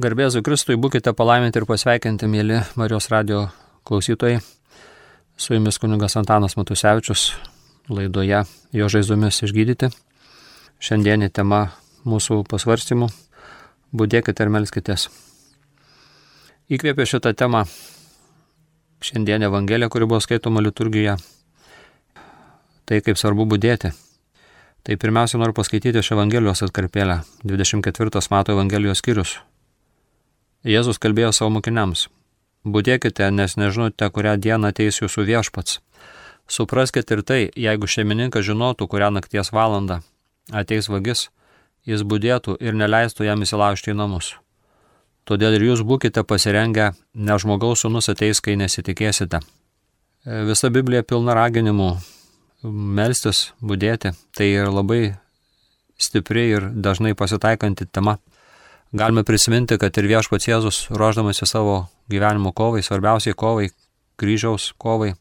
Garbėzui Kristui būkite palaiminti ir pasveikinti, mėly Marijos radio klausytojai. Su jumis kuningas Antanas Matusevičius laidoje jo žaizdomis išgydyti. Šiandienį tema mūsų pasvarstymų - būdėkite ir melskitės. Įkvėpė šitą temą šiandienė Evangelija, kuri buvo skaitoma liturgijoje. Tai kaip svarbu būdėti. Tai pirmiausia noriu paskaityti iš Evangelijos atkarpėlę, 24 metų Evangelijos skyrius. Jėzus kalbėjo savo mokiniams. Būdėkite, nes nežinote, kurią dieną ateis jūsų viešpats. Supraskite ir tai, jeigu šeimininkas žinotų, kurią nakties valandą ateis vagis, jis būdėtų ir neleistų jam įsilaužti į namus. Todėl ir jūs būkite pasirengę, nes žmogaus sunus ateis, kai nesitikėsite. Visa Biblija pilna raginimų melstis, būdėti. Tai ir labai stipri ir dažnai pasitaikanti tema. Galime prisiminti, kad ir viešpats Jėzus, ruoždamasi savo gyvenimo kovai, svarbiausiai kovai, kryžiaus kovai,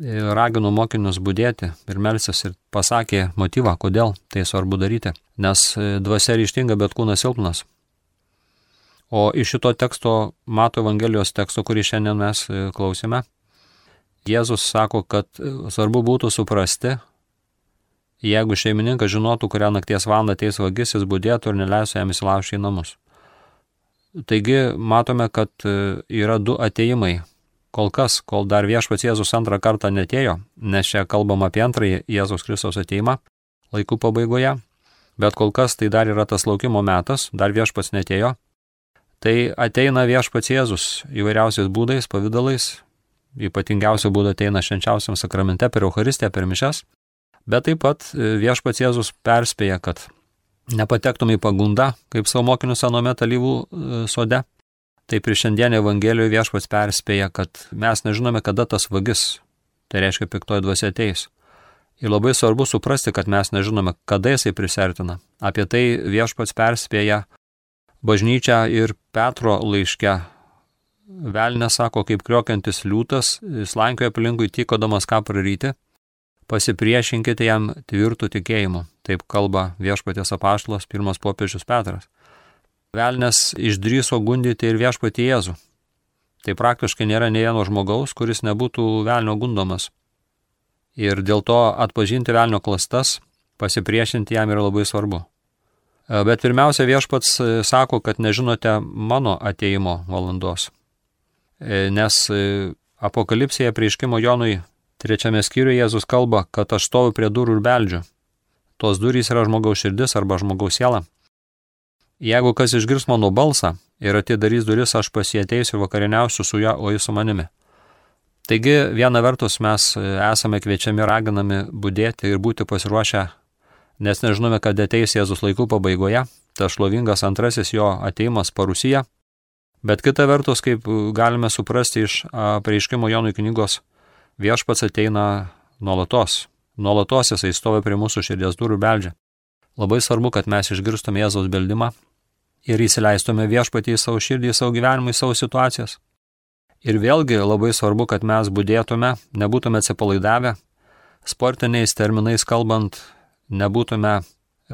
ragino mokinius būdėti ir melsis ir pasakė motyvą, kodėl tai svarbu daryti. Nes dvasia ryštinga, bet kūnas silpnas. O iš šito teksto, Mato Evangelijos teksto, kurį šiandien mes klausime, Jėzus sako, kad svarbu būtų suprasti, Jeigu šeimininkas žinotų, kurią nakties valandą ateis vagis, jis būdėtų ir neleisų jam įsilaužti į namus. Taigi matome, kad e, yra du ateimai. Kol kas, kol dar viešpats Jėzus antrą kartą netėjo, nes čia kalbam apie antrąjį Jėzus Kristos ateimą laikų pabaigoje, bet kol kas tai dar yra tas laukimo metas, dar viešpats netėjo. Tai ateina viešpats Jėzus įvairiausiais būdais, pavydalais, ypatingiausių būdų ateina švenčiausiam sakramente per Eucharistiją, per mišes, Bet taip pat e, viešpats Jėzus perspėja, kad nepatektum į pagundą, kaip savo mokinius anome talyvų e, sode. Taip ir šiandienė Evangelijoje viešpats perspėja, kad mes nežinome, kada tas vagis, tai reiškia piktoji dvasia ateis. Ir labai svarbu suprasti, kad mes nežinome, kada jisai prisertina. Apie tai viešpats perspėja bažnyčią ir Petro laiške. Velnė sako, kaip kriokiantis liūtas, slankioja aplinkui tykodamas ką praryti pasipriešinkite jam tvirtų tikėjimu. Taip kalba viešpatės apaštalas pirmas popiežius Petras. Velnes išdryso gundyti ir viešpatį Jėzų. Tai praktiškai nėra ne vieno žmogaus, kuris nebūtų velnio gundomas. Ir dėl to atpažinti velnio klastas, pasipriešinti jam yra labai svarbu. Bet pirmiausia, viešpats sako, kad nežinote mano ateimo valandos. Nes apokalipsėje prieškimo Jonui Trečiame skyriuje Jėzus kalba, kad aš stoviu prie durų ir beldžiu. Tos durys yra žmogaus širdis arba žmogaus siela. Jeigu kas išgirs mano balsą ir atidarys duris, aš pasieteisiu ir vakarieniausiu su ją, o jis su manimi. Taigi, viena vertus mes esame kviečiami raginami būdėti ir būti pasiruošę, nes nežinome, kada ateis Jėzus laikų pabaigoje, tas šlovingas antrasis jo ateimas parusyje. Bet kita vertus, kaip galime suprasti iš prieiškimo Jonų knygos, Viešpats ateina nuolatos. Nuolatos jisai stovi prie mūsų širdies durų beldžia. Labai svarbu, kad mes išgirstume Jėzaus beldimą ir įsileistume viešpatį į savo širdį, į savo gyvenimą, į savo situacijas. Ir vėlgi labai svarbu, kad mes būdėtume, nebūtume atsipalaidavę, sportiniais terminais kalbant, nebūtume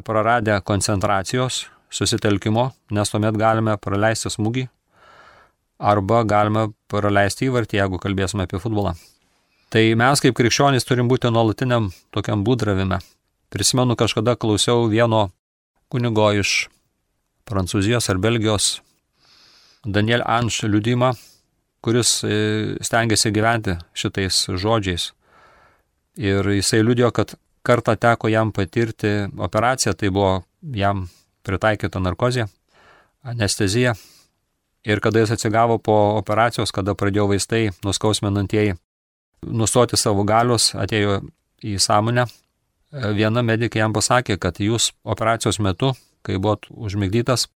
praradę koncentracijos, susitelkimo, nes tuomet galime praleisti smūgį arba galime praleisti įvartį, jeigu kalbėsime apie futbolą. Tai mes kaip krikščionys turim būti nuolatiniam tokiam būdravime. Prisimenu, kažkada klausiau vieno kunigo iš Prancūzijos ar Belgijos, Daniel Anš liudimą, kuris e, stengiasi gyventi šitais žodžiais. Ir jisai liudijo, kad kartą teko jam patirti operaciją, tai buvo jam pritaikyta narkozė, anestezija. Ir kada jis atsigavo po operacijos, kada pradėjo vaistai nuskausminantieji nustoti savo galios, atėjo į sąmonę. Viena medikė jam pasakė, kad jūs operacijos metu, kai buvot užmigdytas,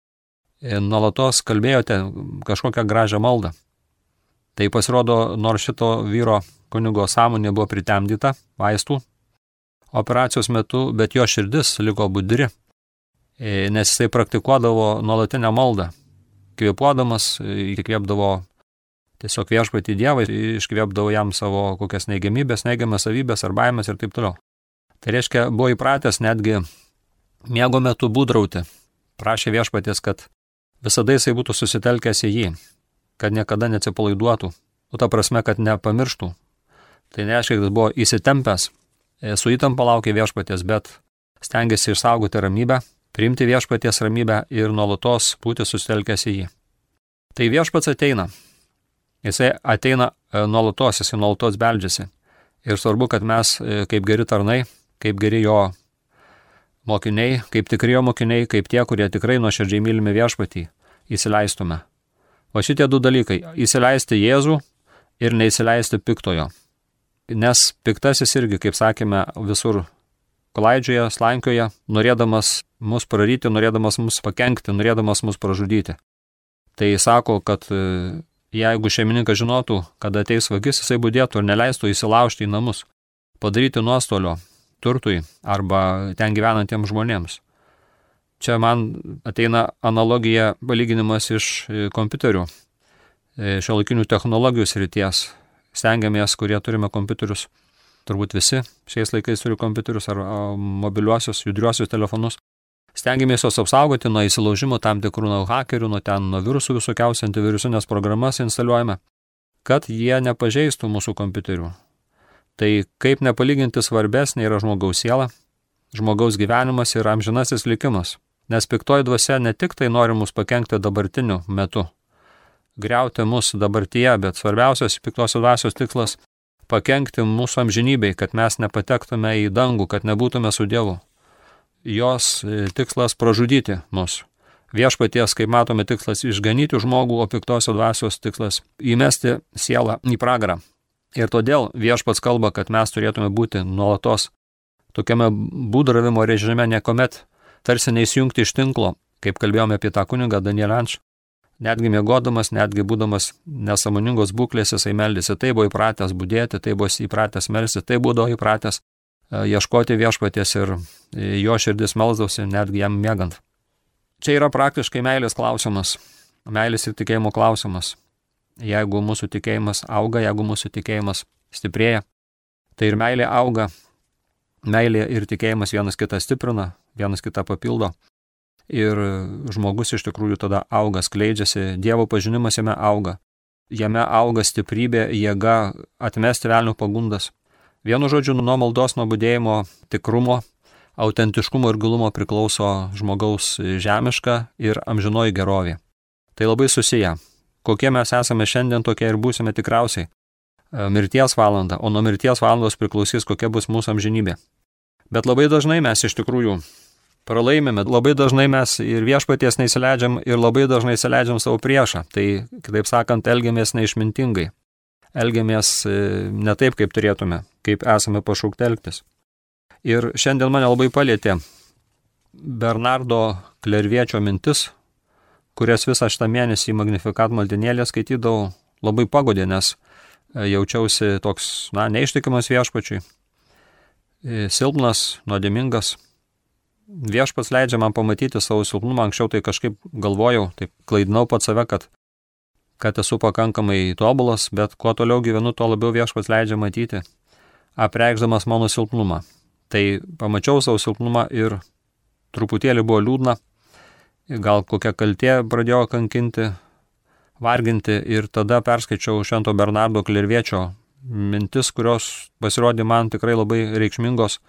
nuolatos kalbėjote kažkokią gražią maldą. Tai pasirodo, nors šito vyro kunigo sąmonė buvo pritemdyta vaistų operacijos metu, bet jo širdis liko budri, nes jisai praktikuodavo nuolatinę maldą. Kvėpuodamas, įkvėpdavo tiesiog viešpatį Dievą iškvėpdavo jam savo kokias neigiamybės, neigiamas savybės ar baimės ir taip toliau. Tai reiškia, buvo įpratęs netgi miego metu būdrauti. Prašė viešpatės, kad visada jisai būtų susitelkęs į jį, kad niekada neatsipalaiduotų, o ta prasme, kad nepamirštų. Tai nereiškia, kad buvo įsitempęs, e, su įtampa laukia viešpaties, bet stengiasi išsaugoti ramybę, priimti viešpaties ramybę ir nuolatos būti susitelkęs į jį. Tai viešpats ateina. Jisai ateina e, nuolatos, jisai nuolatos beldžiasi. Ir svarbu, kad mes e, kaip geri tarnai, kaip geri jo mokiniai, kaip tikri jo mokiniai, kaip tie, kurie tikrai nuoširdžiai mylime viešpatį, įsileistume. O šitie du dalykai - įsileisti Jėzų ir neįsileisti piktojo. Nes piktasis irgi, kaip sakėme, visur klaidžioje, slankioje, norėdamas mus praryti, norėdamas mus pakengti, norėdamas mus pražudyti. Tai sako, kad e, jeigu šeimininkas žinotų, kad ateis vagis, jisai būdėtų ir neleistų įsilaužti į namus, padaryti nuostolio turtui arba ten gyvenantiems žmonėms. Čia man ateina analogija palyginimas iš e, kompiuterių, e, šio laikinių technologijų srities. Stengiamės, kurie turime kompiuterius, turbūt visi šiais laikais turi kompiuterius ar mobiliuosius, judriuosius telefonus. Stengiamės juos apsaugoti nuo įsilaužimo tam tikrų nuo hakerių, nuo ten, nuo virusų visokiausių antivirusinės programas instaliuojame, kad jie nepažeistų mūsų kompiuterių. Tai kaip nepalyginti svarbesnė yra žmogaus siela, žmogaus gyvenimas ir amžinasis likimas. Nes piktoji dvasia ne tik tai nori mus pakengti dabartiniu metu, greuti mus dabartyje, bet svarbiausias piktosios dvasios tikslas - pakengti mūsų amžinybei, kad mes nepatektume į dangų, kad nebūtume su Dievu. Jos e, tikslas - pražudyti mus. Viešpaties, kaip matome, tikslas išganyti žmogų, o piktosios dvasios tikslas - įmesti sielą į pragarą. Ir todėl viešpats kalba, kad mes turėtume būti nuolatos tokiame būdravimo režime, niekuomet tarsi neįsijungti iš tinklo, kaip kalbėjome apie tą kunigą Daniel Anč. Netgi mėgodamas, netgi būdamas nesamoningos būklės, jisai meldėsi, tai buvo įpratęs būdėti, tai buvo įpratęs melsti, tai būdavo įpratęs ieškoti viešpaties ir e, jo širdis melsdavosi netgi jam mėgant. Čia yra praktiškai meilės klausimas, meilės ir tikėjimo klausimas jeigu mūsų tikėjimas auga, jeigu mūsų tikėjimas stiprėja, tai ir meilė auga, meilė ir tikėjimas vienas kitą stiprina, vienas kitą papildo. Ir žmogus iš tikrųjų tada auga, skleidžiasi, Dievo pažinimas jame auga. Jame auga stiprybė, jėga atmesti velnių pagundas. Vienu žodžiu, nuo maldos, nuo būdėjimo, tikrumo, autentiškumo ir gilumo priklauso žmogaus žemiška ir amžinoji gerovė. Tai labai susiję kokie mes esame šiandien, tokie ir būsime tikriausiai e, mirties valandą, o nuo mirties valandos priklausys, kokia bus mūsų amžinybė. Bet labai dažnai mes iš tikrųjų pralaimime, labai dažnai mes ir viešpaties neįsileidžiam ir labai dažnai įsileidžiam savo priešą. Tai, kitaip sakant, elgiamės neišmintingai. Elgiamės e, ne taip, kaip turėtume, kaip esame pašaukti elgtis. Ir šiandien mane labai palėtė Bernardo Klerviečio mintis, kurias visą šitą mėnesį Magnifikat maldinėlė skaitydavau, labai pagodė, nes e, jaučiausi toks, na, neištikimas viešpačiui, e, silpnas, nuodėmingas. Viešpats leidžia man pamatyti savo silpnumą, anksčiau tai kažkaip galvojau, taip klaidinau pat save, kad, kad esu pakankamai tobulas, bet kuo toliau gyvenu, tuo labiau viešpats leidžia matyti, apreikšdamas mano silpnumą. Tai pamačiau savo silpnumą ir truputėlį buvo liūdna, gal kokia kaltė pradėjo kankinti, varginti ir tada perskaičiau Švento Bernardo Klerviečio mintis, kurios pasirodė man tikrai labai reikšmingos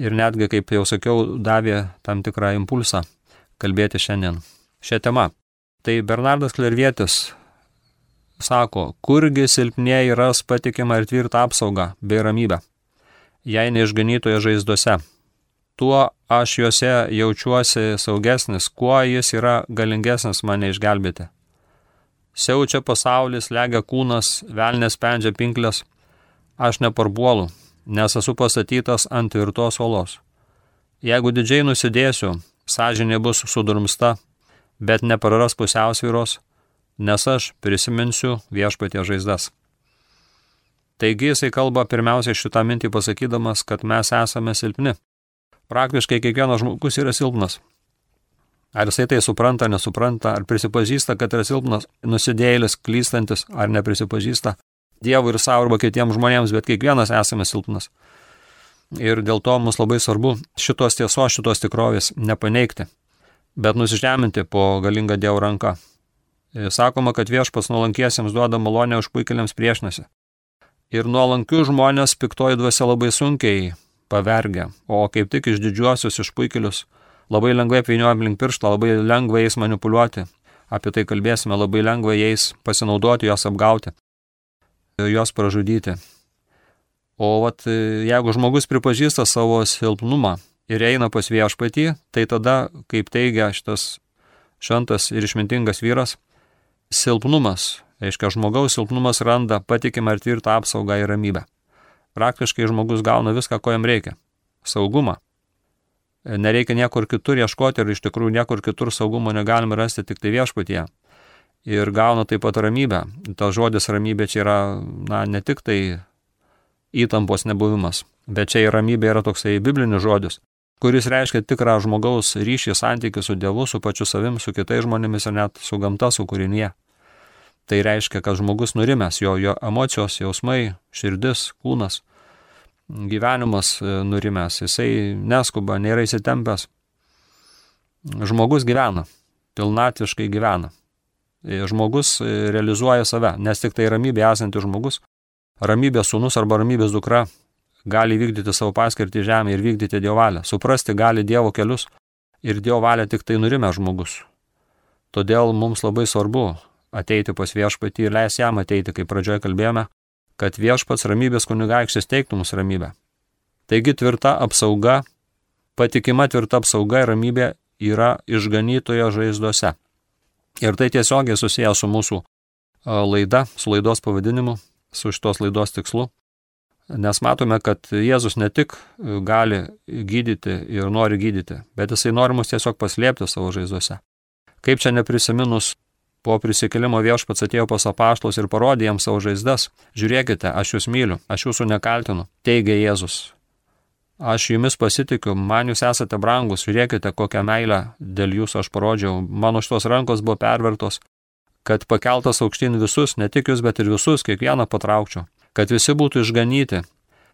ir netgi, kaip jau sakiau, davė tam tikrą impulsą kalbėti šiandien šią temą. Tai Bernardas Klervietis sako, kurgi silpnieji ras patikimą ir tvirtą apsaugą bei ramybę, jei neišganytoje žaizdose tuo aš juose jaučiuosi saugesnis, kuo jis yra galingesnis mane išgelbėti. Siaučia pasaulis, legia kūnas, velnės pendžia pinklės, aš neparbuolu, nes esu pastatytas ant tvirtos olos. Jeigu didžiai nusidėsiu, sąžinė bus sudurmsta, bet nepraras pusiausvyros, nes aš prisiminsiu viešpatie žaizdas. Taigi jisai kalba pirmiausiai šitą mintį pasakydamas, kad mes esame silpni praktiškai kiekvienas žmogus yra silpnas. Ar jisai tai supranta, nesupranta, ar prisipažįsta, kad yra silpnas, nusidėjėlis, klystantis, ar neprisipažįsta Dievui ir savo arba kitiems žmonėms, bet kiekvienas esame silpnas. Ir dėl to mums labai svarbu šitos tiesos, šitos tikrovės nepaneigti. bet nusižeminti po galingą Dievo ranką. E, sakoma, kad viešpas nuolankiesiems duoda malonę užpuikėliams priešinasi. Ir nuolankių žmonės piktoji dvasia labai sunkiai pavergia, o kaip tik iš didžiuosius išpuikėlius labai lengvai apviniojam link piršto, labai lengva jais manipuliuoti. Apie tai kalbėsime, labai lengva jais pasinaudoti, juos apgauti, juos pražudyti. O vat, jeigu žmogus pripažįsta savo silpnumą ir eina pas viešpatį, tai tada, kaip teigia šitas šventas ir išmintingas vyras, silpnumas, reiškia žmogaus silpnumas randa patikimą ir tvirtą apsaugą ir ramybę. Praktiškai žmogus gauna viską, ko jam reikia. Saugumą. Nereikia niekur kitur ieškoti ir iš tikrųjų niekur kitur saugumo negalime rasti tik tai viešpatyje. Ir gauna taip pat ramybę. Tas žodis ramybė čia yra, na, ne tik tai įtampos nebuvimas, bet čia ir ramybė yra toksai biblinis žodis, kuris reiškia tikrą žmogaus ryšį, santykių su Dievu, su pačiu savim, su kitais žmonėmis ir net su gamta, su kūrinyje. Tai reiškia, kad žmogus nurimęs, jo, jo emocijos, jausmai, širdis, kūnas, gyvenimas e, nurimęs, jisai neskuba, nėra įsitempęs. Žmogus gyvena, pilnatviškai gyvena. E, žmogus e, realizuoja save, nes tik tai ramybė esantis žmogus, ramybės sūnus arba ramybės dukra gali vykdyti savo paskirtį žemę ir vykdyti Dievo valią, suprasti gali Dievo kelius ir Dievo valią tik tai nurimę žmogus. Todėl mums labai svarbu ateiti pas viešpatį ir leis jam ateiti, kaip pradžioje kalbėjome, kad viešpats ramybės kunigaikštis teiktų mums ramybę. Taigi tvirta apsauga, patikima tvirta apsauga ir ramybė yra išganytojo žaizduose. Ir tai tiesiogiai susijęs su mūsų laida, su laidos pavadinimu, su šitos laidos tikslu. Nes matome, kad Jėzus ne tik gali gydyti ir nori gydyti, bet jisai nori mus tiesiog paslėpti savo žaizduose. Kaip čia neprisiminus Po prisikėlimo viešpats atėjo pas apaštus ir parodė jiems savo žaizdas. Žiūrėkite, aš jūs myliu, aš jūsų nekaltinu, teigia Jėzus. Aš jumis pasitikiu, man jūs esate brangus, žiūrėkite, kokią meilę dėl jūsų aš parodžiau. Mano šitos rankos buvo pervertos, kad pakeltas aukštyn visus, ne tik jūs, bet ir visus, kiekvieną patraukčiau. Kad visi būtų išganyti,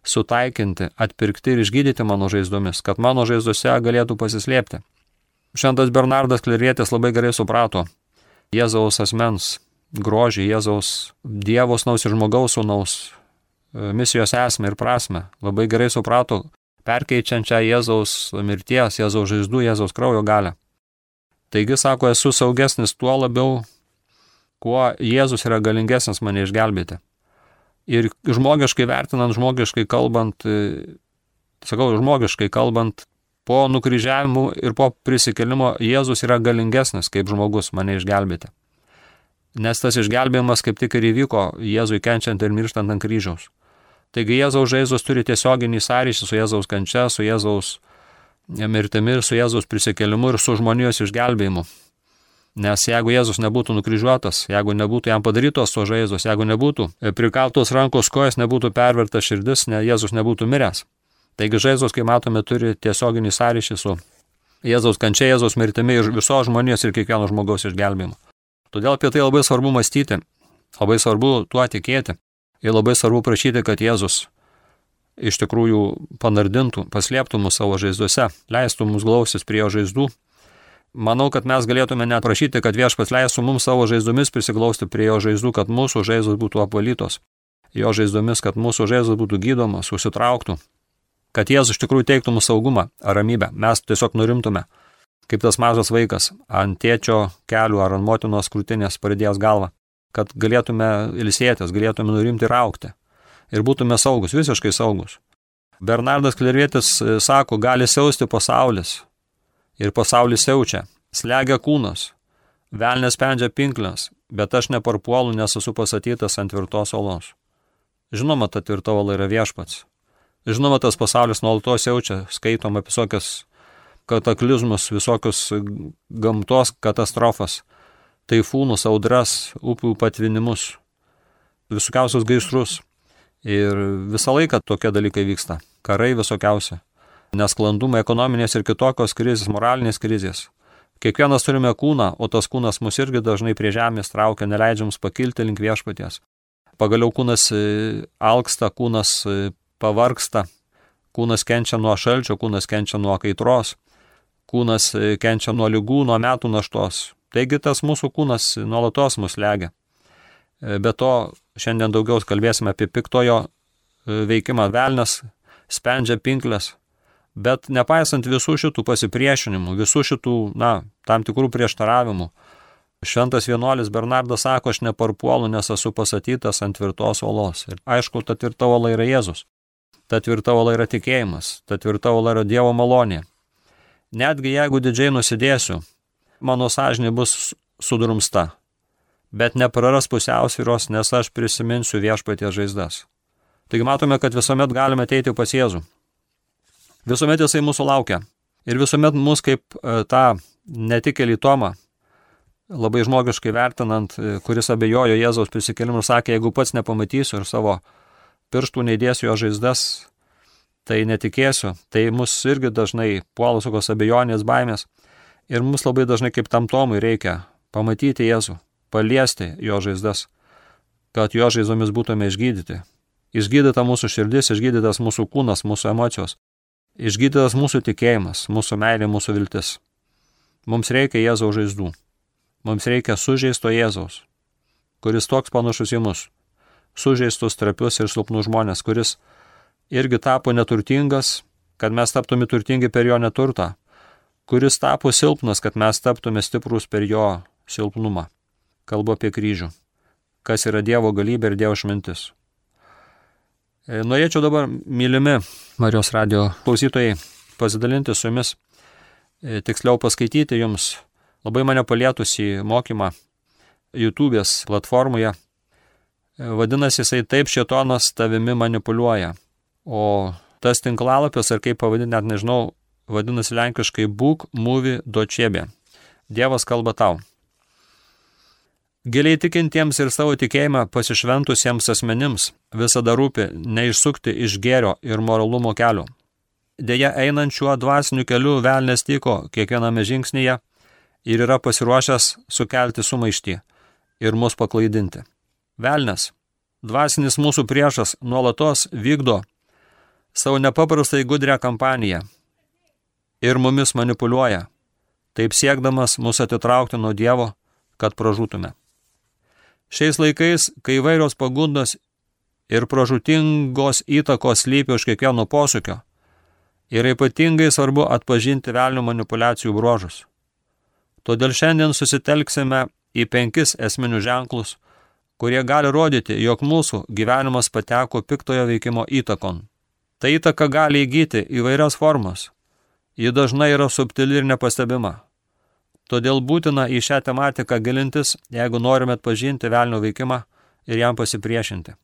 sutaikinti, atpirkti ir išgydyti mano žaizdomis, kad mano žaizdose galėtų pasislėpti. Šventas Bernardas Klerietis labai gerai suprato, Jėzaus asmens grožį, Jėzaus Dievo snaus ir žmogaus sunaus e, misijos esmę ir prasme. Labai gerai suprato perkeičiančią Jėzaus mirties, Jėzaus žaizdų, Jėzaus kraujo galę. Taigi, sako, esu saugesnis tuo labiau, kuo Jėzus yra galingesnis mane išgelbėti. Ir žmogiškai vertinant, žmogiškai kalbant, e, sakau, žmogiškai kalbant, Po nukryžiavimų ir po prisikelimo Jėzus yra galingesnis kaip žmogus mane išgelbėti. Nes tas išgelbėjimas kaip tik ir įvyko Jėzui kenčiant ir mirštant ant kryžiaus. Taigi Jėzaus žaizdos turi tiesioginį sąryšį su Jėzaus kančia, su Jėzaus mirtimi ir su Jėzaus prisikelimu ir su žmonijos išgelbėjimu. Nes jeigu Jėzus nebūtų nukryžiuotas, jeigu nebūtų jam padarytos to žaizdos, jeigu nebūtų prikaltos rankos kojas, nebūtų perverta širdis, ne Jėzus nebūtų miręs. Taigi žaizdos, kaip matome, turi tiesioginį sąryšį su Jėzaus kančia, Jėzaus mirtimi ir visos žmonijos ir kiekvieno žmogaus išgelbėjimu. Todėl apie tai labai svarbu mąstyti, labai svarbu tuo tikėti ir labai svarbu prašyti, kad Jėzus iš tikrųjų panardintų, paslėptų mus savo žaizduose, leistų mums glausis prie jo žaizdų. Manau, kad mes galėtume net prašyti, kad viešpats leistų mums savo žaizdomis prisiglausti prie jo žaizdų, kad mūsų žaizdos būtų apvalytos, jo žaizdomis, kad mūsų žaizdos būtų gydomos, susitrauktų, kad Jėzus iš tikrųjų teiktų mums saugumą, ramybę, mes tiesiog nurimtume, kaip tas mažas vaikas ant tėčio kelių ar ant motinos krūtinės pridėjęs galvą, kad galėtume ilsėtis, galėtume nurimti ir aukti ir būtume saugus, visiškai saugus. Bernardas Klervietis e, sako, gali siausti pasaulis ir pasaulis siaučia, slegia kūnas, velnės pendžia pinklės, bet aš neparpuolu, nes esu pasatytas ant tvirtos olos. Žinoma, ta tvirta ola yra viešpats. Žinoma, tas pasaulis nuolatos jaučia, skaitom apie visokias kataklizmus, visokius gamtos katastrofas, taifūnus, audras, upių patvinimus, visokiausius gaisrus. Ir visą laiką tokie dalykai vyksta. Karai visokiausi. Nesklandumai ekonominės ir kitokios krizės, moralinės krizės. Kiekvienas turime kūną, o tas kūnas mus irgi dažnai prie žemės traukia, neleidžia mums pakilti link viešpaties. Pagaliau kūnas e, alksta, kūnas e, pavarksta, kūnas kenčia nuo šalčio, kūnas kenčia nuo kaitros. kūnas kenčia nuo lygų, nuo metų naštos. Taigi tas mūsų kūnas nuolatos mus legia. Be to, šiandien daugiau kalbėsime apie piktojo veikimą. Velnas spendžia pinklės. Bet nepaisant visų šitų pasipriešinimų, visų šitų, na, tam tikrų prieštaravimų, šventas vienuolis Bernardas sako, aš neparpuolu, nes esu pasatytas ant tvirtos olos. Ir aišku, ta tvirta ola yra Jėzus. Ta tvirta ola yra tikėjimas, ta tvirta ola yra Dievo malonė. Netgi jeigu didžiai nusidėsiu, mano sąžinė bus sudrumsta, bet nepraras pusiausvyros, nes aš prisiminsiu viešpatie žaizdas. Taigi matome, kad visuomet galime ateiti pas Jėzų. Visuomet jisai mūsų laukia. Ir visuomet mus kaip e, tą netikėlį Tomą, labai žmogiškai vertinant, e, kuris abejojo Jėzaus prisikelimu, sakė, jeigu pats nepamatysiu ir savo pirštų neįdėsiu jo žaizdas, tai netikėsiu. Tai mus irgi dažnai puola tokios abejonės, baimės. Ir mus labai dažnai kaip tam Tomui reikia pamatyti Jėzų, paliesti jo žaizdas, kad jo žaizdomis būtume išgydyti. Išgydyta mūsų širdis, išgydytas mūsų kūnas, mūsų emocijos. Išgydytas mūsų tikėjimas, mūsų meilė, mūsų viltis. Mums reikia Jėzaus žaizdų. Mums reikia sužeisto Jėzaus, kuris toks panašus į mus. Sužeistus, trapius ir silpnus žmonės, kuris irgi tapo neturtingas, kad mes taptume turtingi per jo neturtą, kuris tapo silpnas, kad mes taptume stiprus per jo silpnumą. Kalbu apie kryžių, kas yra Dievo galybė ir Dievo šmintis. E, norėčiau dabar, mylimi Marijos radio klausytojai, pasidalinti su jumis, e, tiksliau paskaityti jums labai mane palietusi mokymą YouTube'ės platformoje. E, vadinasi, jisai taip šetonas tavimi manipuliuoja. O tas tinklalapis, ar kaip pavadinti, net nežinau, vadinasi lenkiškai būk movie dočiebė. Dievas kalba tau. Giliai tikintiems ir savo tikėjimą pasišventusiems asmenims visada rūpi neišsukti iš gėrio ir moralumo kelio. Deja, einant šiuo dvasiniu keliu velnės tyko kiekviename žingsnyje ir yra pasiruošęs sukelti sumaištį ir mus paklaidinti. Velnes, dvasinis mūsų priešas, nuolatos vykdo savo nepaprastai gudrę kampaniją ir mumis manipuliuoja, taip siekdamas mus atitraukti nuo Dievo, kad pražūtume. Šiais laikais, kai vairios pagundos ir pražutingos įtakos lypi už kiekvieno posūkio, yra ypatingai svarbu atpažinti velnių manipulacijų bruožus. Todėl šiandien susitelksime į penkis esminius ženklus, kurie gali rodyti, jog mūsų gyvenimas pateko piktojo veikimo įtakon. Ta įtaka gali įgyti įvairias formas. Ji dažnai yra subtili ir nepastebima. Todėl būtina į šią tematiką gilintis, jeigu norime atpažinti velnio veikimą ir jam pasipriešinti.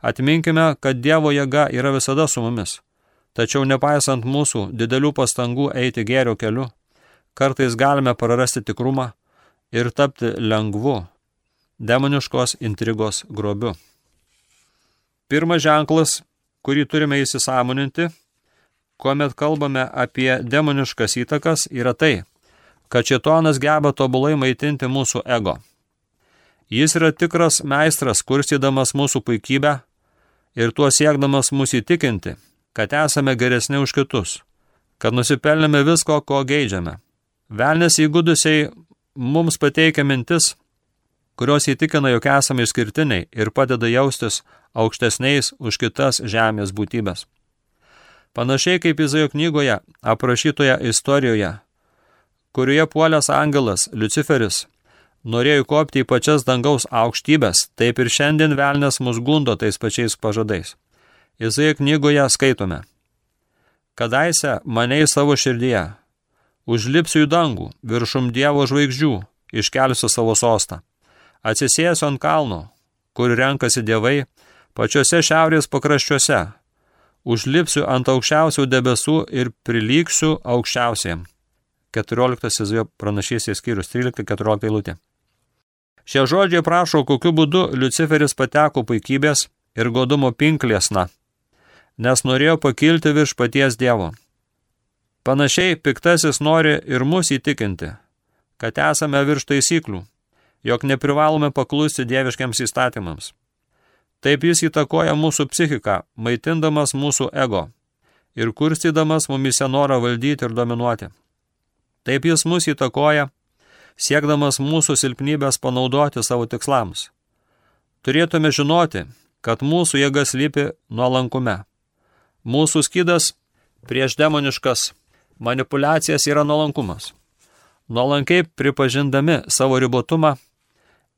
Atminkime, kad Dievo jėga yra visada su mumis, tačiau nepaisant mūsų didelių pastangų eiti gėrio keliu, kartais galime prarasti tikrumą ir tapti lengvu demoniškos intrigos grobiu. Pirmas ženklas, kurį turime įsisamoninti, kuomet kalbame apie demoniškas įtakas, yra tai, kad šitonas geba tobulai maitinti mūsų ego. Jis yra tikras meistras, kurstydamas mūsų puikybę ir tuo siekdamas mūsų įtikinti, kad esame geresni už kitus, kad nusipelnėme visko, ko geidžiame. Velnės įgudusiai mums pateikia mintis, kurios įtikina, jog esame išskirtiniai ir padeda jaustis aukštesniais už kitas žemės būtybės. Panašiai kaip Izaijo knygoje aprašytoje istorijoje kurioje puolęs angelas Luciferis norėjo kopti į pačias dangaus aukštybės, taip ir šiandien velnės mus gundo tais pačiais pažadais. Izai knygoje skaitome. Kadaise mane į savo širdyje, užlipsiu į dangų, viršum Dievo žvaigždžių, iškelsiu savo sostą. Atsisėsiu ant kalno, kur renkasi dievai, pačiuose šiaurės pakraščiuose. Užlipsiu ant aukščiausių debesų ir prilyksiu aukščiausiem. 14 Izaijo pranašysės skyrius 13-14 eilutė. Šie žodžiai prašo, kokiu būdu Luciferis pateko puikybės ir godumo pinklėsna, nes norėjo pakilti virš paties Dievo. Panašiai piktasis nori ir mus įtikinti, kad esame virš taisyklių, jog neprivalome paklusti dieviškiams įstatymams. Taip jis įtakoja mūsų psichiką, maitindamas mūsų ego ir kurstydamas mumise norą valdyti ir dominuoti. Taip jis mus įtakoja, siekdamas mūsų silpnybės panaudoti savo tikslams. Turėtume žinoti, kad mūsų jėgas lypi nuolankume. Mūsų skydas prieš demoniškas manipulacijas yra nuolankumas. Nuolankiai pripažindami savo ribotumą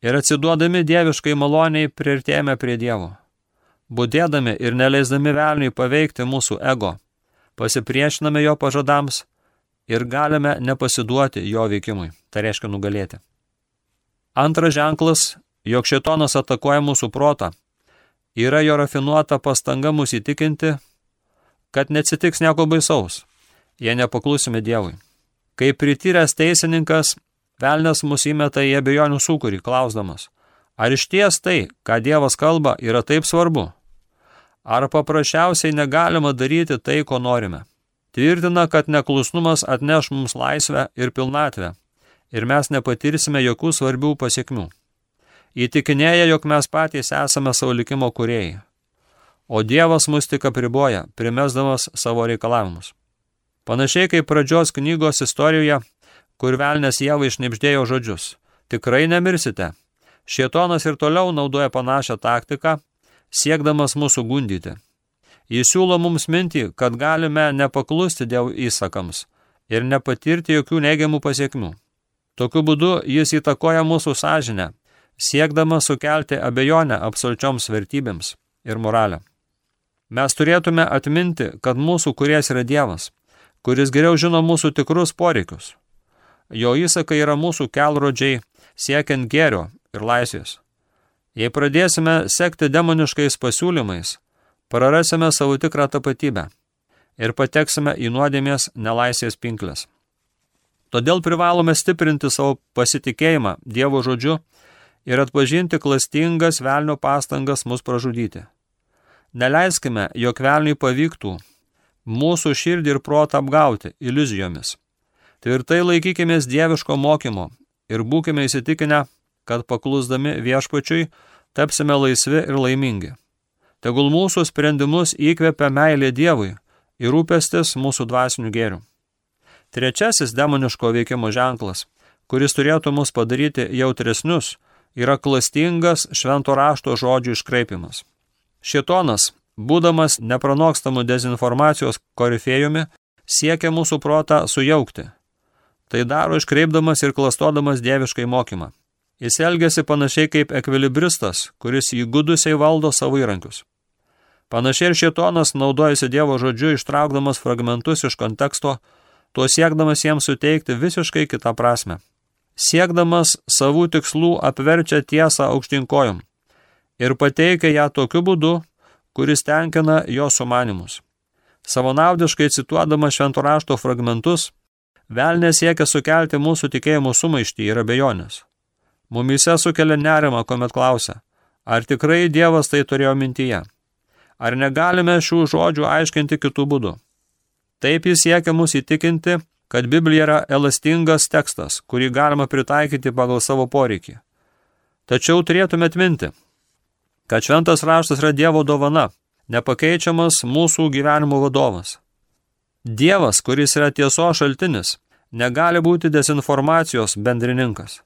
ir atsiduodami dieviškai maloniai priartėjame prie Dievo. Budėdami ir neleisdami velniui paveikti mūsų ego, pasipriešiname jo pažadams ir galime nepasiduoti jo veikimui, tai reiškia nugalėti. Antras ženklas, jog šetonas atakuoja mūsų protą, yra jo rafinuota pastanga mus įtikinti, kad neatsitiks nieko baisaus, jei nepaklusime Dievui. Kaip prityręs teisininkas, velnės mus įmeta į abejonių sūkurį, klausdamas, ar iš ties tai, ką Dievas kalba, yra taip svarbu? Ar paprasčiausiai negalima daryti tai, ko norime? Tvirtina, kad neklusnumas atneš mums laisvę ir pilnatvę ir mes nepatirsime jokių svarbių pasiekmių. Įtikinėja, jog mes patys esame savo likimo kuriejai. O Dievas mus tik apriboja, primesdamas savo reikalavimus. Panašiai kaip pradžios knygos istorijoje, kur velnės Jėva išnipždėjo žodžius. Tikrai nemirsite. Šietonas ir toliau naudoja panašią taktiką, siekdamas mūsų gundyti. Jis siūlo mums mintį, kad galime nepaklusti Dievo įsakams ir nepatirti jokių neigiamų pasiekmių. Tokiu būdu jis įtakoja mūsų sąžinę, siekdama sukelti abejonę absoliučioms vertybėms ir moralę. Mes turėtume atminti, kad mūsų kuries yra Dievas, kuris geriau žino mūsų tikrus poreikius. Jo įsakai yra mūsų kelrodžiai siekiant gėrio ir laisvės. Jei pradėsime sekti demoniškais pasiūlymais, prarasime savo tikrą tapatybę ir pateksime į nuodėmės nelaisvės pinklės. Todėl privalome stiprinti savo pasitikėjimą Dievo žodžiu ir atpažinti klastingas velnio pastangas mus pražudyti. Neleiskime, jog velniui pavyktų mūsų širdį ir protą apgauti iliuzijomis. Tvirtai laikykimės dieviško mokymo ir būkime įsitikinę, kad paklusdami viešpačiui tapsime laisvi ir laimingi. Tegul mūsų sprendimus įkvepia meilė Dievui ir rūpestis mūsų dvasinių gėrių. Trečiasis demoniško veikimo ženklas, kuris turėtų mus padaryti jautresnius, yra klastingas švento rašto žodžių iškraipimas. Šietonas, būdamas nepranokstamų dezinformacijos korifėjumi, siekia mūsų protą sujaukti. Tai daro iškreipdamas ir klastodamas dieviškai mokymą. Jis elgesi panašiai kaip ekvilibristas, kuris įgudusiai valdo savo įrankius. Panašiai ir šietonas naudojasi Dievo žodžiu ištraukdamas fragmentus iš konteksto, tuo siekdamas jiems suteikti visiškai kitą prasme. Siekdamas savų tikslų apverčia tiesą aukštinkojom ir pateikia ją tokiu būdu, kuris tenkina jo sumanimus. Savonaudiškai cituodamas šventorašto fragmentus, velnė siekia sukelti mūsų tikėjimo sumaištį ir abejonės. Mumise sukelia nerima, kuomet klausia, ar tikrai Dievas tai turėjo mintyje. Ar negalime šių žodžių aiškinti kitų būdų? Taip jis siekia mus įtikinti, kad Biblija yra elastingas tekstas, kurį galima pritaikyti pagal savo poreikį. Tačiau turėtume atminti, kad šventas raštas yra Dievo dovana, nepakeičiamas mūsų gyvenimo vadovas. Dievas, kuris yra tiesos šaltinis, negali būti dezinformacijos bendrininkas.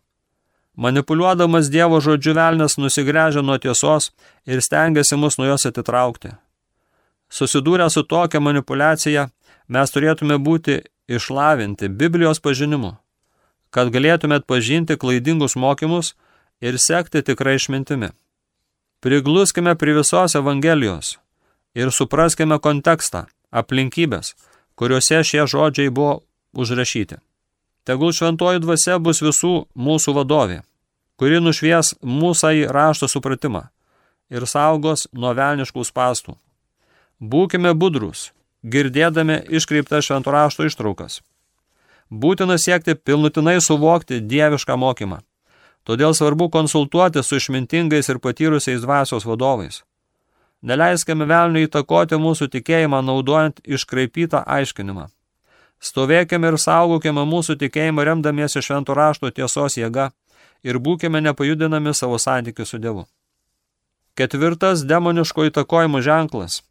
Manipuliuodamas Dievo žodžiu velnės nusigręžia nuo tiesos ir stengiasi mus nuo jos atitraukti. Susidūrę su tokia manipulacija, mes turėtume būti išlavinti Biblijos pažinimu, kad galėtume atpažinti klaidingus mokymus ir sekti tikrai išmintimi. Prigluskime prie visos Evangelijos ir supraskime kontekstą, aplinkybės, kuriuose šie žodžiai buvo užrašyti. Tegul šventoji dvasia bus visų mūsų vadovė, kuri nušvies mūsų į rašto supratimą ir saugos nuo velniškų spastų. Būkime budrus, girdėdami iškreiptas švento rašto ištraukas. Būtina siekti pilnutinai suvokti dievišką mokymą. Todėl svarbu konsultuoti su išmintingais ir patyrusiais dvasios vadovais. Neleiskime velniui įtakoti mūsų tikėjimą naudojant iškraipytą aiškinimą. Stovėkime ir saugokime mūsų tikėjimą remdamiesi šventų rašto tiesos jėga ir būkime nepajudinami savo santykių su Dievu. Ketvirtas demoniško įtakojimo ženklas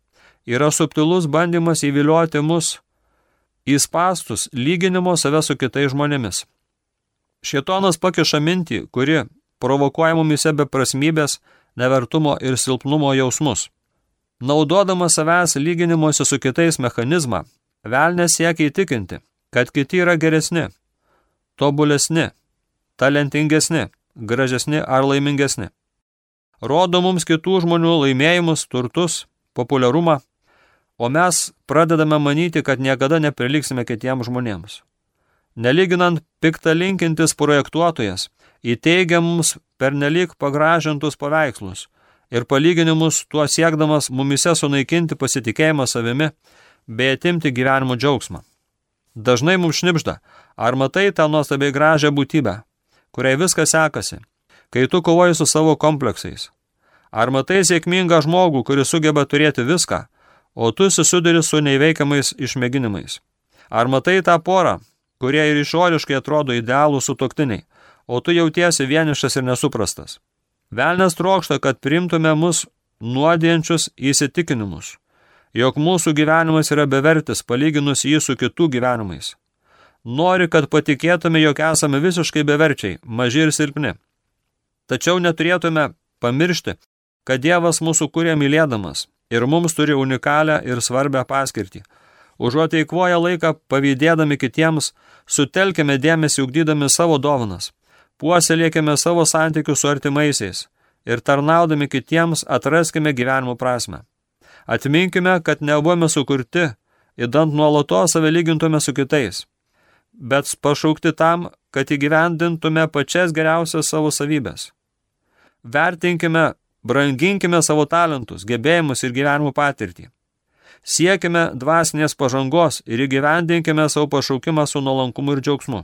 yra subtilus bandymas įvilioti mus į spastus lyginimo save su kitais žmonėmis. Šietonas pakiša mintį, kuri provokuoja mumise beprasmybės, nevertumo ir silpnumo jausmus. Naudodamas savęs lyginimuose su kitais mechanizmą, velnės siekia įtikinti, kad kiti yra geresni, tobulesni, talentingesni, gražesni ar laimingesni. Rodo mums kitų žmonių laimėjimus, turtus, populiarumą, o mes pradedame manyti, kad niekada nepriliksime kitiems žmonėms. Nelyginant piktalinkintis projektuotojas įteigia mums pernelyg pagražintus paveikslus ir palyginimus tuo siekdamas mumise sunaikinti pasitikėjimą savimi bei atimti gyvenimo džiaugsmą. Dažnai mums šnipžda, ar matai tą nuostabiai gražią būtybę, kuriai viskas sekasi, kai tu kovoji su savo kompleksais. Ar matai sėkmingą žmogų, kuris sugeba turėti viską, o tu susiduri su neįveikiamais išmėginimais. Ar matai tą porą, kurie ir išoriškai atrodo idealų sutoktiniai, o tu jautiesi vienišas ir nesuprastas. Velnes trokšta, kad primtume mus nuodienčius įsitikinimus, jog mūsų gyvenimas yra bevertis palyginus jį su kitų gyvenimais. Nori, kad patikėtume, jog esame visiškai beverčiai, maži ir silpni. Tačiau neturėtume pamiršti, kad Dievas mūsų kūrė mylėdamas ir mums turi unikalią ir svarbę paskirtį. Užuot eikvoję laiką pavydėdami kitiems, sutelkime dėmesį ugdydami savo dovanas, puoselėkime savo santykius su artimaisiais ir tarnaudami kitiems atraskime gyvenimo prasme. Atminkime, kad nebuvome sukurti, įdant nuolatos save lygintume su kitais, bet pašaukti tam, kad įgyvendintume pačias geriausias savo savybės. Vertinkime Branginkime savo talentus, gebėjimus ir gyvenimo patirtį. Siekime dvasinės pažangos ir įgyvendinkime savo pašaukimą su nuolankumu ir džiaugsmu.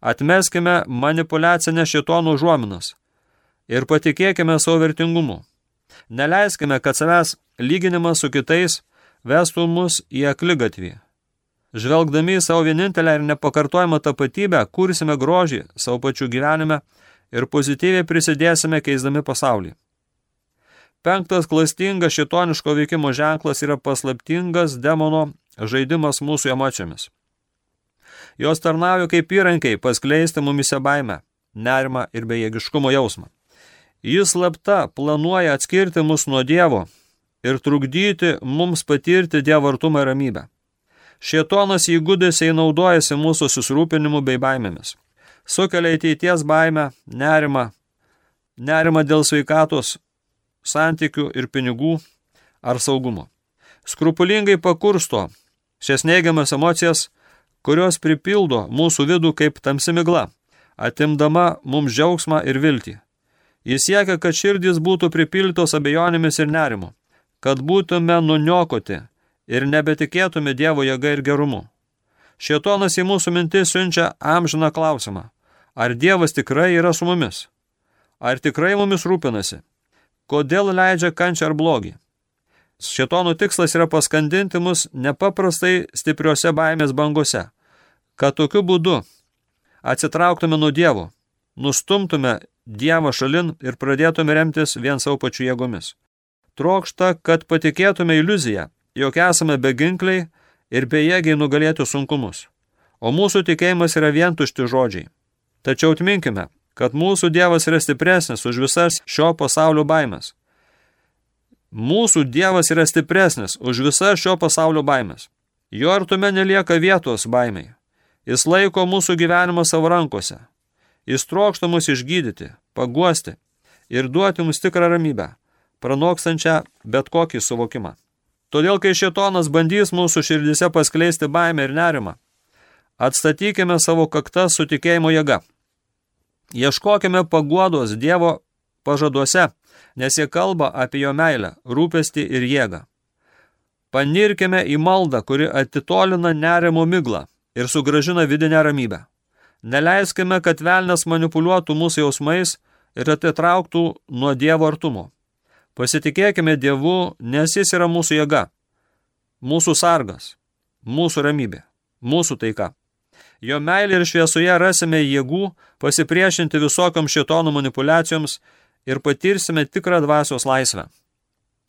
Atmeskime manipulacinę šitonų žuominas ir patikėkime savo vertingumu. Neleiskime, kad savęs lyginimas su kitais vestų mus į akligatvį. Žvelgdami į savo vienintelę ir nepakartojamą tapatybę, kursime grožį savo pačių gyvenime ir pozityviai prisidėsime keisdami pasaulį. Penktas klastingas šitoniško veikimo ženklas yra paslaptingas demono žaidimas mūsų emocijomis. Jos tarnauja kaip įrankiai paskleisti mumise baimę, nerimą ir bejėgiškumo jausmą. Jis slapta planuoja atskirti mus nuo Dievo ir trukdyti mums patirti Dievo artumą ir ramybę. Šietonas įgudėsiai naudojasi mūsų susirūpinimu bei baimėmis. Sukelia ateities baimę, nerimą, nerimą dėl sveikatos, santykių ir pinigų ar saugumo. Skrupulingai pakursto šias neigiamas emocijas, kurios pripildo mūsų vidų kaip tamsi migla, atimdama mums džiaugsmą ir viltį. Jis siekia, kad širdys būtų pripildytos abejonėmis ir nerimu, kad būtume nuniokoti ir nebetikėtume Dievo jėga ir gerumu. Šietonas į mūsų mintis siunčia amžiną klausimą. Ar Dievas tikrai yra su mumis? Ar tikrai mumis rūpinasi? Kodėl leidžia kančią ar blogį? Šetonų tikslas yra paskandinti mus nepaprastai stipriuose baimės bangose, kad tokiu būdu atsitrauktume nuo Dievo, nustumtume Dievą šalin ir pradėtume remtis vien savo pačių jėgomis. Trokšta, kad patikėtume iliuziją, jog esame beginkliai ir bejėgiai nugalėti sunkumus, o mūsų tikėjimas yra vien tušti žodžiai. Tačiau atminkime, kad mūsų Dievas yra stipresnis už visas šio pasaulio baimės. Mūsų Dievas yra stipresnis už visas šio pasaulio baimės. Jo artume nelieka vietos baimiai. Jis laiko mūsų gyvenimą savo rankose. Jis trokšta mus išgydyti, paguosti ir duoti mums tikrą ramybę, pranokstančią bet kokį suvokimą. Todėl, kai šetonas bandys mūsų širdise paskleisti baimę ir nerimą, atstatykime savo kaktas su tikėjimo jėga. Ieškokime paguodos Dievo pažaduose, nes jie kalba apie jo meilę, rūpestį ir jėgą. Panirkime į maldą, kuri atitolina nerimo miglą ir sugražina vidinę ramybę. Neleiskime, kad velnas manipuliuotų mūsų jausmais ir atitrauktų nuo Dievo artumo. Pasitikėkime Dievu, nes Jis yra mūsų jėga, mūsų sargas, mūsų ramybė, mūsų taika. Jo meilė ir šviesoje rasime jėgų pasipriešinti visokiam šitonų manipulacijoms ir patirsime tikrą dvasios laisvę.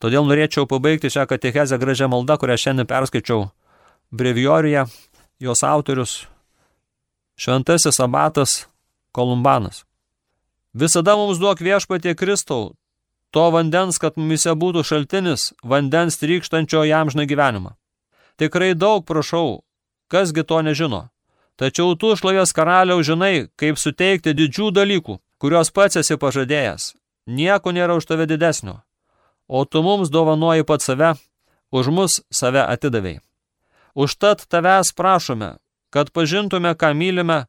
Todėl norėčiau pabaigti šią katechezę gražią maldą, kurią šiandien perskaičiau brevioriuje, jos autorius Šventasis abatas Kolumbanas. Visada mums duok viešpatie Kristau, to vandens, kad mumise būtų šaltinis, vandens trykštančio jamžną gyvenimą. Tikrai daug prašau, kasgi to nežino. Tačiau tu šlovės karaliau žinai, kaip suteikti didžių dalykų, kuriuos pats esi pažadėjęs. Nieko nėra už tave didesnio. O tu mums dovanoji pat save, už mus save atidavėjai. Užtat tavęs prašome, kad pažintume, ką mylime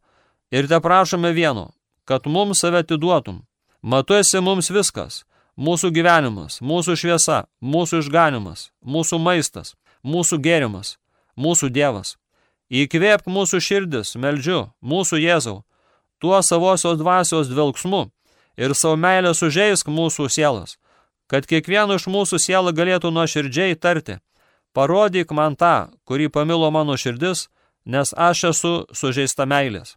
ir te prašome vieno, kad mums save atiduotum. Matu esi mums viskas – mūsų gyvenimas, mūsų šviesa, mūsų išganimas, mūsų maistas, mūsų gėrimas, mūsų Dievas. Įkvėpk mūsų širdis, meldžiu, mūsų Jėzau, tuo savosios dvasios dvelgsmu ir savo meilę sužeisk mūsų sielas, kad kiekvieno iš mūsų siela galėtų nuoširdžiai tarti, parodyk man tą, kurį pamilo mano širdis, nes aš esu sužeista meilės.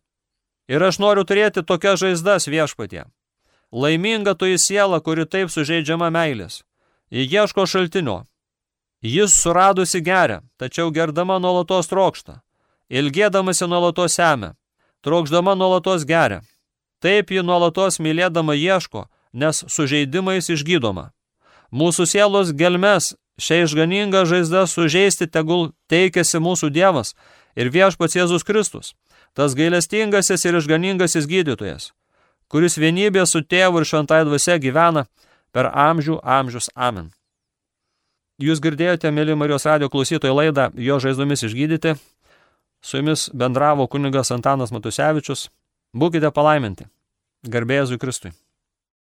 Ir aš noriu turėti tokias žaizdas viešpatie. Laiminga toji siela, kuri taip sužeidžiama meilės. Ji ieško šaltinio. Jis suradusi geria, tačiau gerdama nuolatos trokšta. Ilgėdamasi nuolatos semia. Trokšdama nuolatos geria. Taip ji nuolatos mylėdama ieško, nes sužeidimais išgydoma. Mūsų sielos gelmes šią išganingą žaizdą sužeisti tegul teikėsi mūsų Dievas ir viešpats Jėzus Kristus tas gailestingasis ir išganingasis gydytojas, kuris vienybė su tėvu ir šventai dvasia gyvena per amžių amžius. Amen. Jūs girdėjote, mėly Marijos radio klausytojų laidą, jo žaizdomis išgydyti. Su jumis bendravo kunigas Antanas Matusevičius. Būkite palaiminti. Garbėjai Kristui.